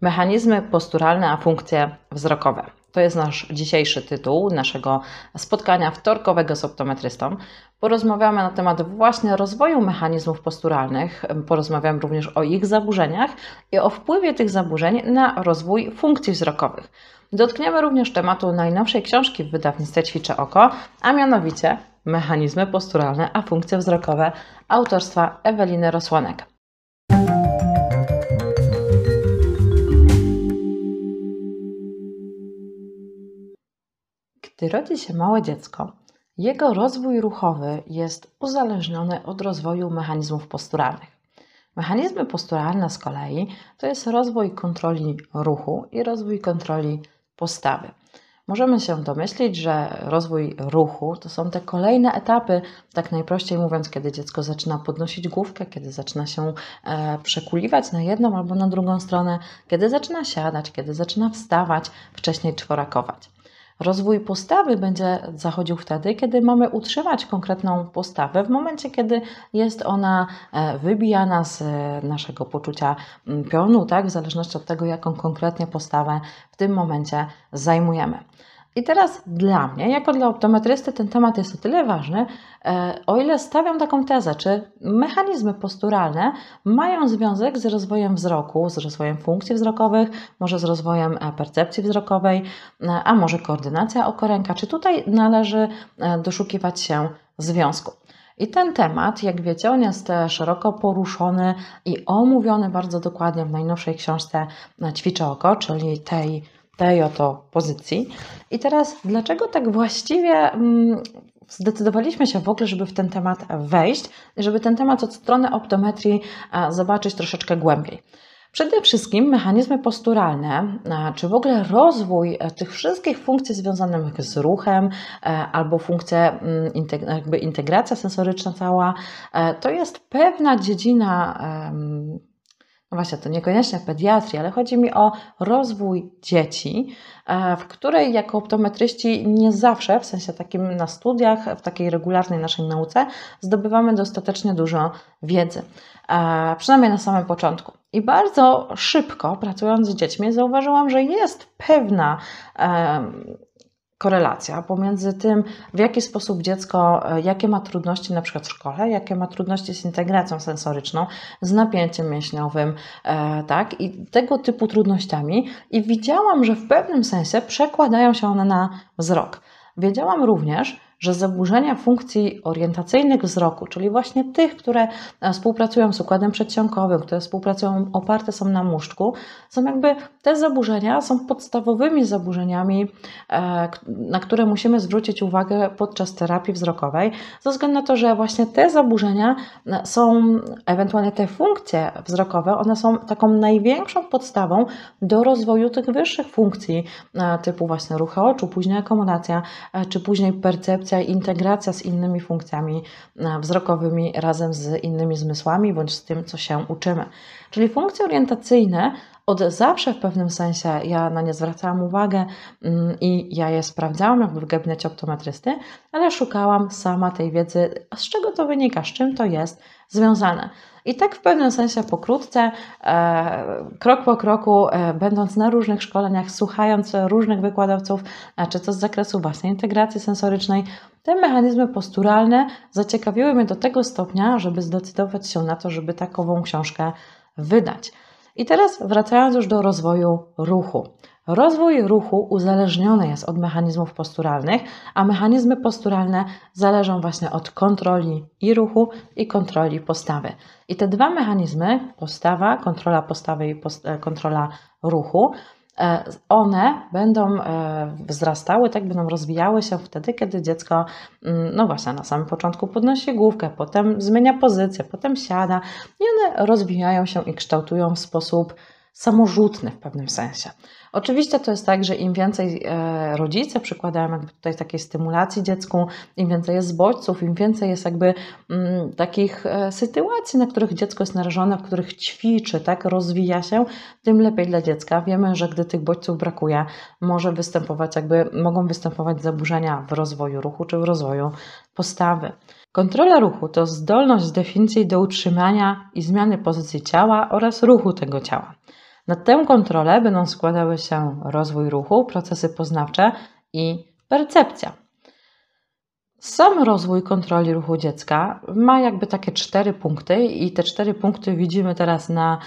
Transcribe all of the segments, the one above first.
Mechanizmy posturalne a funkcje wzrokowe. To jest nasz dzisiejszy tytuł naszego spotkania wtorkowego z optometrystą. Porozmawiamy na temat właśnie rozwoju mechanizmów posturalnych, porozmawiamy również o ich zaburzeniach i o wpływie tych zaburzeń na rozwój funkcji wzrokowych. Dotkniemy również tematu najnowszej książki w wydawnictwie Ćwiczę Oko, a mianowicie Mechanizmy posturalne a funkcje wzrokowe autorstwa Eweliny Rosłanek. Gdy rodzi się małe dziecko, jego rozwój ruchowy jest uzależniony od rozwoju mechanizmów posturalnych. Mechanizmy posturalne z kolei to jest rozwój kontroli ruchu i rozwój kontroli postawy. Możemy się domyślić, że rozwój ruchu to są te kolejne etapy, tak najprościej mówiąc, kiedy dziecko zaczyna podnosić główkę, kiedy zaczyna się e, przekuliwać na jedną albo na drugą stronę, kiedy zaczyna siadać, kiedy zaczyna wstawać, wcześniej czworakować. Rozwój postawy będzie zachodził wtedy, kiedy mamy utrzymać konkretną postawę, w momencie, kiedy jest ona e, wybijana z e, naszego poczucia mm, pionu, tak, w zależności od tego, jaką konkretnie postawę w tym momencie zajmujemy. I teraz dla mnie, jako dla optometrysty, ten temat jest o tyle ważny, e, o ile stawiam taką tezę, czy mechanizmy posturalne mają związek z rozwojem wzroku, z rozwojem funkcji wzrokowych, może z rozwojem e, percepcji wzrokowej, e, a może koordynacja okoręka, czy tutaj należy doszukiwać się związku. I ten temat, jak wiecie, on jest szeroko poruszony i omówiony bardzo dokładnie w najnowszej książce Ćwiczę oko, czyli tej tej oto pozycji. I teraz, dlaczego tak właściwie mm, zdecydowaliśmy się w ogóle, żeby w ten temat wejść, żeby ten temat od strony optometrii zobaczyć troszeczkę głębiej? Przede wszystkim mechanizmy posturalne, czy w ogóle rozwój e, tych wszystkich funkcji związanych z ruchem, e, albo funkcje, mm, jakby integracja sensoryczna cała, e, to jest pewna dziedzina no właśnie, to niekoniecznie pediatrii, ale chodzi mi o rozwój dzieci, e, w której jako optometryści nie zawsze, w sensie takim na studiach, w takiej regularnej naszej nauce, zdobywamy dostatecznie dużo wiedzy. E, przynajmniej na samym początku. I bardzo szybko, pracując z dziećmi, zauważyłam, że jest pewna korelacja pomiędzy tym, w jaki sposób dziecko, e, jakie ma trudności na przykład w szkole, jakie ma trudności z integracją sensoryczną, z napięciem mięśniowym, e, tak, i tego typu trudnościami. I widziałam, że w pewnym sensie przekładają się one na wzrok. Wiedziałam również, że zaburzenia funkcji orientacyjnych wzroku, czyli właśnie tych, które e, współpracują z układem przedsionkowym, które współpracują, oparte są na muszczku, są jakby te zaburzenia są podstawowymi zaburzeniami, e, na które musimy zwrócić uwagę podczas terapii wzrokowej, ze względu na to, że właśnie te zaburzenia e, są, ewentualnie te funkcje wzrokowe, one są taką największą podstawą do rozwoju tych wyższych funkcji, typu właśnie ruchy oczu, później akomodacja, czy później percepcja percepcja i integracja z innymi funkcjami e, wzrokowymi razem z innymi zmysłami bądź z tym, co się uczymy. Czyli funkcje orientacyjne od zawsze w pewnym sensie ja na nie zwracałam uwagę mm, i ja je sprawdzałam w gabinecie optometrysty, ale szukałam sama tej wiedzy, z czego to wynika, z czym to jest związane. I tak w pewnym sensie pokrótce, e, krok po kroku, e, będąc na różnych szkoleniach, słuchając różnych wykładowców, e, czy to z zakresu własnej integracji sensorycznej, te mechanizmy posturalne zaciekawiły mnie do tego stopnia, żeby zdecydować się na to, żeby takową książkę wydać. I teraz wracając już do rozwoju ruchu. Rozwój ruchu uzależniony jest od mechanizmów posturalnych, a mechanizmy posturalne zależą właśnie od kontroli i ruchu, i kontroli postawy. I te dwa mechanizmy, postawa, kontrola postawy i e, kontrola ruchu, e, one będą e, wzrastały, tak będą rozwijały się wtedy, kiedy dziecko, mm, no właśnie, na samym początku podnosi główkę, potem zmienia pozycję, potem siada i one rozwijają się i kształtują w sposób samorzutny w pewnym sensie. Oczywiście to jest tak, że im więcej e, rodzice przykładają jakby tutaj takiej stymulacji dziecku, im więcej jest bodźców, im więcej jest jakby mm, takich e, sytuacji, na których dziecko jest narażone, w których ćwiczy, tak, rozwija się, tym lepiej dla dziecka. Wiemy, że gdy tych bodźców brakuje, może występować jakby, mogą występować zaburzenia w rozwoju ruchu czy w rozwoju postawy. Kontrola ruchu to zdolność z definicji do utrzymania i zmiany pozycji ciała oraz ruchu tego ciała. Na tę kontrolę będą składały się rozwój ruchu, procesy poznawcze i percepcja. Sam rozwój kontroli ruchu dziecka ma jakby takie cztery punkty, i te cztery punkty widzimy teraz na,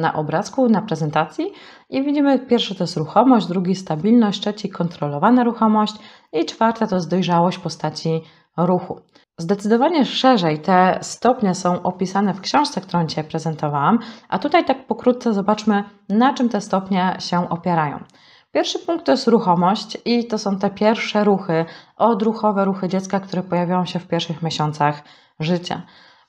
na obrazku, na prezentacji. I widzimy, pierwszy to jest ruchomość, drugi stabilność, trzeci kontrolowana ruchomość i czwarta to jest dojrzałość postaci ruchu. Zdecydowanie szerzej te stopnie są opisane w książce, którą dzisiaj prezentowałam, a tutaj tak pokrótce zobaczmy, na czym te stopnie się opierają. Pierwszy punkt to jest ruchomość i to są te pierwsze ruchy, odruchowe ruchy dziecka, które pojawiają się w pierwszych miesiącach życia.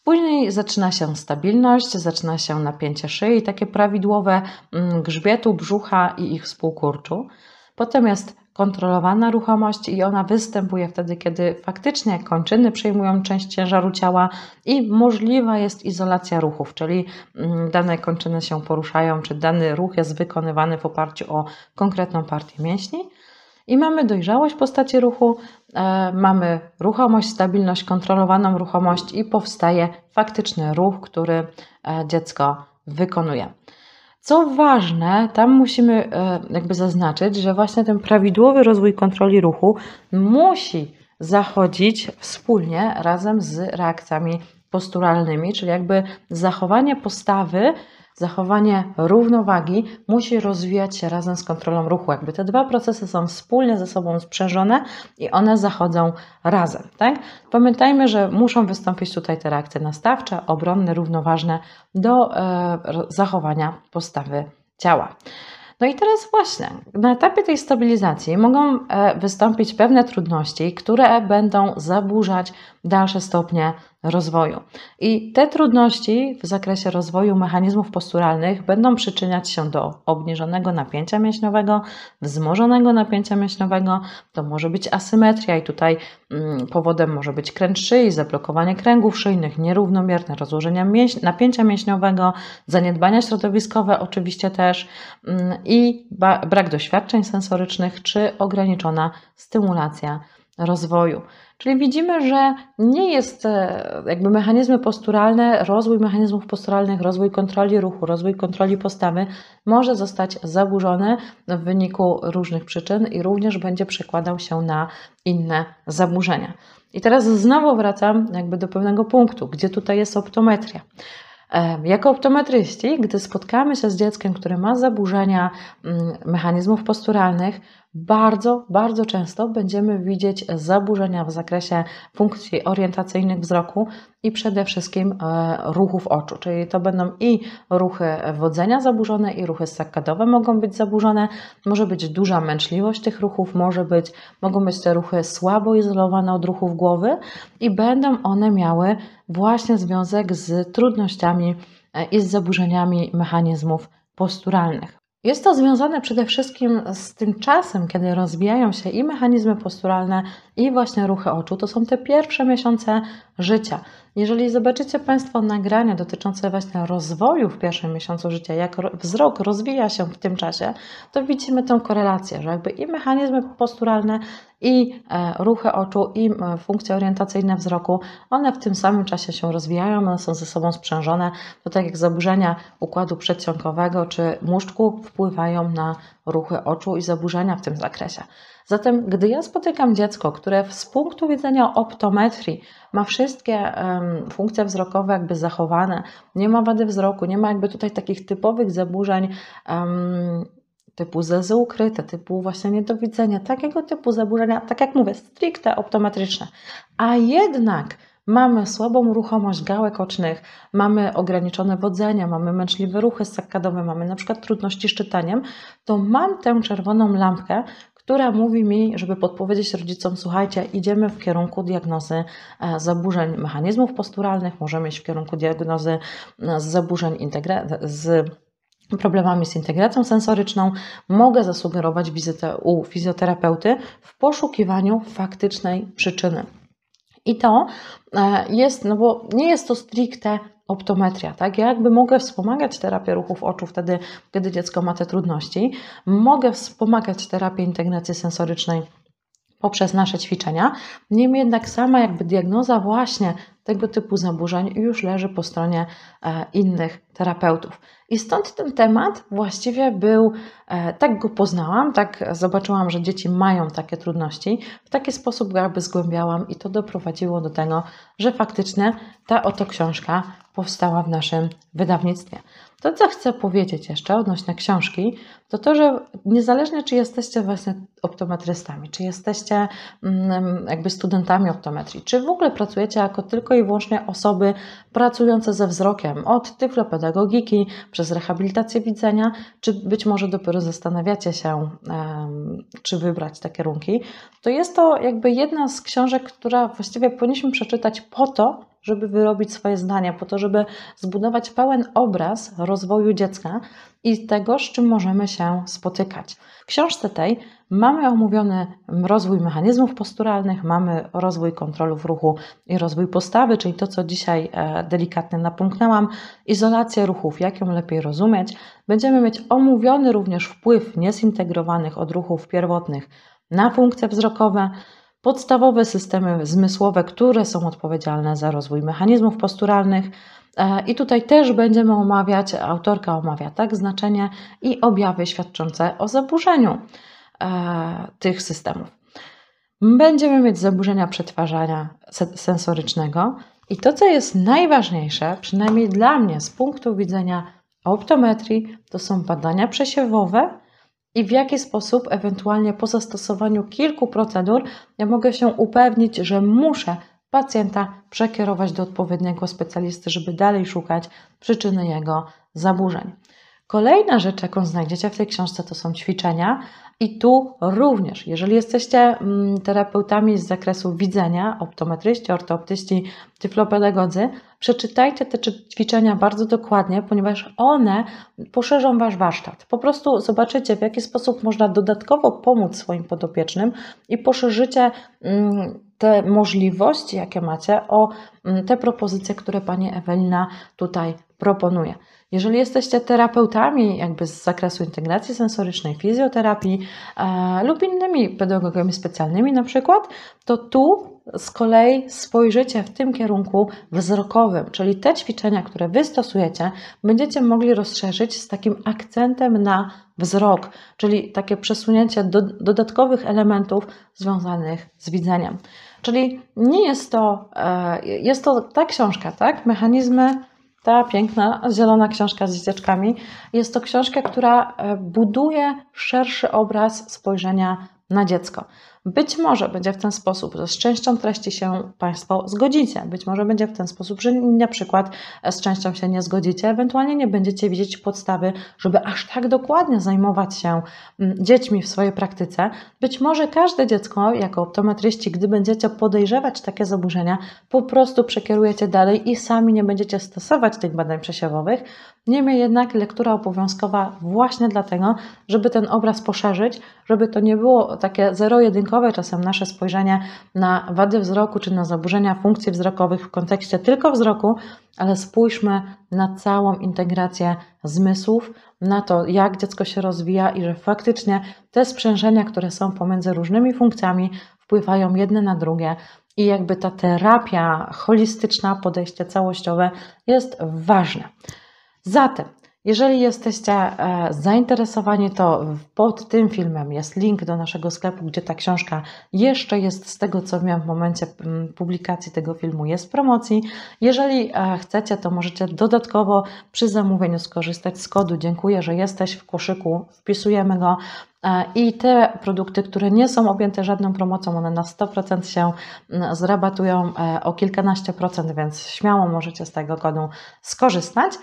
Później zaczyna się stabilność, zaczyna się napięcie szyi, takie prawidłowe mm, grzbietu, brzucha i ich współkurczu. Potem jest kontrolowana ruchomość i ona występuje wtedy, kiedy faktycznie kończyny przejmują część ciężaru ciała i możliwa jest izolacja ruchów, czyli mm, dane kończyny się poruszają, czy dany ruch jest wykonywany w oparciu o konkretną partię mięśni. I mamy dojrzałość postaci ruchu, e, mamy ruchomość, stabilność, kontrolowaną ruchomość i powstaje faktyczny ruch, który e, dziecko wykonuje. Co ważne, tam musimy e, jakby zaznaczyć, że właśnie ten prawidłowy rozwój kontroli ruchu musi zachodzić wspólnie razem z reakcjami posturalnymi, czyli jakby zachowanie postawy zachowanie równowagi musi rozwijać się razem z kontrolą ruchu. Jakby te dwa procesy są wspólnie ze sobą sprzężone i one zachodzą razem. Tak? Pamiętajmy, że muszą wystąpić tutaj te reakcje nastawcze, obronne, równoważne do e, zachowania postawy ciała. No i teraz właśnie na etapie tej stabilizacji mogą e, wystąpić pewne trudności, które będą zaburzać dalsze stopnie rozwoju. I te trudności w zakresie rozwoju mechanizmów posturalnych będą przyczyniać się do obniżonego napięcia mięśniowego, wzmożonego napięcia mięśniowego. To może być asymetria i tutaj mm, powodem może być kręg szyi, zablokowanie kręgów szyjnych, nierównomierne rozłożenia mięś napięcia mięśniowego, zaniedbania środowiskowe oczywiście też mm, i brak doświadczeń sensorycznych czy ograniczona stymulacja rozwoju. Czyli widzimy, że nie jest e, jakby mechanizmy posturalne, rozwój mechanizmów posturalnych, rozwój kontroli ruchu, rozwój kontroli postawy może zostać zaburzony w wyniku różnych przyczyn i również będzie przekładał się na inne zaburzenia. I teraz znowu wracam jakby do pewnego punktu, gdzie tutaj jest optometria. E, jako optometryści, gdy spotkamy się z dzieckiem, które ma zaburzenia mm, mechanizmów posturalnych, bardzo, bardzo często będziemy widzieć zaburzenia w zakresie funkcji orientacyjnych wzroku i przede wszystkim e, ruchów oczu, czyli to będą i ruchy wodzenia zaburzone, i ruchy sakadowe mogą być zaburzone. Może być duża męczliwość tych ruchów, może być, mogą być te ruchy słabo izolowane od ruchów głowy i będą one miały właśnie związek z trudnościami e, i z zaburzeniami mechanizmów posturalnych. Jest to związane przede wszystkim z tym czasem, kiedy rozwijają się i mechanizmy posturalne, i właśnie ruchy oczu. To są te pierwsze miesiące życia. Jeżeli zobaczycie Państwo nagrania dotyczące właśnie rozwoju w pierwszym miesiącu życia, jak wzrok rozwija się w tym czasie, to widzimy tę korelację, że jakby i mechanizmy posturalne, i e, ruchy oczu, i funkcje orientacyjne wzroku, one w tym samym czasie się rozwijają, one są ze sobą sprzężone. To tak jak zaburzenia układu przedsionkowego czy muszczku wpływają na ruchy oczu i zaburzenia w tym zakresie. Zatem, gdy ja spotykam dziecko, które z punktu widzenia optometrii ma wszystkie um, funkcje wzrokowe jakby zachowane, nie ma wady wzroku, nie ma jakby tutaj takich typowych zaburzeń um, typu zezy ukryte, typu właśnie niedowidzenia, takiego typu zaburzenia, tak jak mówię, stricte optometryczne, a jednak mamy słabą ruchomość gałek ocznych, mamy ograniczone wodzenie, mamy męczliwe ruchy sakadowe, mamy na przykład trudności z czytaniem, to mam tę czerwoną lampkę, która mówi mi, żeby podpowiedzieć rodzicom, słuchajcie, idziemy w kierunku diagnozy e, zaburzeń mechanizmów posturalnych, możemy iść w kierunku diagnozy e, zaburzeń z problemami z integracją sensoryczną, mogę zasugerować wizytę u fizjoterapeuty w poszukiwaniu faktycznej przyczyny. I to e, jest, no bo nie jest to stricte optometria, tak? Ja jakby mogę wspomagać terapię ruchów oczu wtedy, kiedy dziecko ma te trudności. Mogę wspomagać terapię integracji sensorycznej poprzez nasze ćwiczenia. Niemniej jednak sama jakby diagnoza właśnie tego typu zaburzeń już leży po stronie e, innych terapeutów. I stąd ten temat właściwie był, e, tak go poznałam, tak zobaczyłam, że dzieci mają takie trudności, w taki sposób go jakby zgłębiałam i to doprowadziło do tego, że faktycznie ta oto książka powstała w naszym wydawnictwie. To, co chcę powiedzieć jeszcze odnośnie książki, to to, że niezależnie czy jesteście właśnie optometrystami, czy jesteście mm, jakby studentami optometrii, czy w ogóle pracujecie jako tylko i wyłącznie osoby pracujące ze wzrokiem, od tyflopedagogiki przez rehabilitację widzenia, czy być może dopiero zastanawiacie się, czy wybrać te kierunki, to jest to jakby jedna z książek, która właściwie powinniśmy przeczytać po to, żeby wyrobić swoje zdania, po to, żeby zbudować pełen obraz rozwoju dziecka i tego, z czym możemy się spotykać. W książce tej mamy omówiony rozwój mechanizmów posturalnych, mamy rozwój kontrolów ruchu i rozwój postawy, czyli to, co dzisiaj e, delikatnie napomknęłam, izolację ruchów, jak ją lepiej rozumieć. Będziemy mieć omówiony również wpływ niezintegrowanych odruchów pierwotnych na funkcje wzrokowe, podstawowe systemy zmysłowe, które są odpowiedzialne za rozwój mechanizmów posturalnych. E, I tutaj też będziemy omawiać, autorka omawia tak znaczenie i objawy świadczące o zaburzeniu e, tych systemów. Będziemy mieć zaburzenia przetwarzania sensorycznego i to, co jest najważniejsze, przynajmniej dla mnie z punktu widzenia optometrii, to są badania przesiewowe, i w jaki sposób, ewentualnie po zastosowaniu kilku procedur, ja mogę się upewnić, że muszę pacjenta przekierować do odpowiedniego specjalisty, żeby dalej szukać przyczyny jego zaburzeń. Kolejna rzecz, jaką znajdziecie w tej książce, to są ćwiczenia, i tu również, jeżeli jesteście mm, terapeutami z zakresu widzenia, optometryści, ortooptyści, tyflopedagodzy, przeczytajcie te ćwiczenia bardzo dokładnie, ponieważ one poszerzą Wasz warsztat. Po prostu zobaczycie, w jaki sposób można dodatkowo pomóc swoim podopiecznym i poszerzycie mm, te możliwości, jakie macie, o mm, te propozycje, które Pani Ewelina tutaj proponuje. Jeżeli jesteście terapeutami jakby z zakresu integracji sensorycznej, fizjoterapii e, lub innymi pedagogami specjalnymi na przykład, to tu z kolei spojrzycie w tym kierunku wzrokowym, czyli te ćwiczenia, które Wy stosujecie, będziecie mogli rozszerzyć z takim akcentem na wzrok, czyli takie przesunięcie do, dodatkowych elementów związanych z widzeniem. Czyli nie jest to, e, jest to ta książka, tak? Mechanizmy ta piękna zielona książka z dzieciaczkami. Jest to książka, która e, buduje szerszy obraz spojrzenia na dziecko. Być może będzie w ten sposób, że z częścią treści się Państwo zgodzicie. Być może będzie w ten sposób, że na przykład z częścią się nie zgodzicie, ewentualnie nie będziecie widzieć podstawy, żeby aż tak dokładnie zajmować się mm, dziećmi w swojej praktyce. Być może każde dziecko, jako optometryści, gdy będziecie podejrzewać takie zaburzenia, po prostu przekierujecie dalej i sami nie będziecie stosować tych badań przesiewowych. Niemniej jednak lektura obowiązkowa właśnie dlatego, żeby ten obraz poszerzyć, żeby to nie było takie zero-jedynkowe czasem nasze spojrzenie na wady wzroku czy na zaburzenia funkcji wzrokowych w kontekście tylko wzroku, ale spójrzmy na całą integrację zmysłów, na to, jak dziecko się rozwija i że faktycznie te sprzężenia, które są pomiędzy różnymi funkcjami, wpływają jedne na drugie i jakby ta terapia holistyczna, podejście całościowe jest ważne. Zatem, jeżeli jesteście e, zainteresowani, to pod tym filmem jest link do naszego sklepu, gdzie ta książka jeszcze jest z tego, co miałam w momencie publikacji tego filmu, jest w promocji. Jeżeli e, chcecie, to możecie dodatkowo przy zamówieniu skorzystać z kodu Dziękuję, że jesteś w koszyku, wpisujemy go e, i te produkty, które nie są objęte żadną promocją, one na 100% się zrabatują o kilkanaście procent, więc śmiało możecie z tego kodu skorzystać.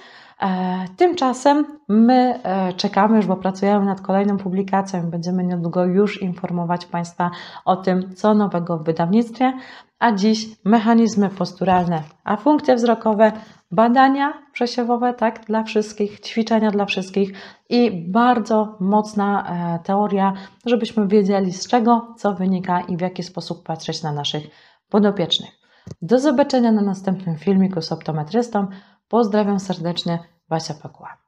E, tymczasem my e, czekamy już, bo pracujemy nad kolejną publikacją i będziemy niedługo już informować Państwa o tym, co nowego w wydawnictwie. A dziś mechanizmy posturalne, a funkcje wzrokowe, badania przesiewowe, tak, dla wszystkich, ćwiczenia dla wszystkich i bardzo mocna e, teoria, żebyśmy wiedzieli z czego, co wynika i w jaki sposób patrzeć na naszych podopiecznych. Do zobaczenia na następnym filmiku z optometrystą. Pozdrawiam serdecznie, Basia Pakła.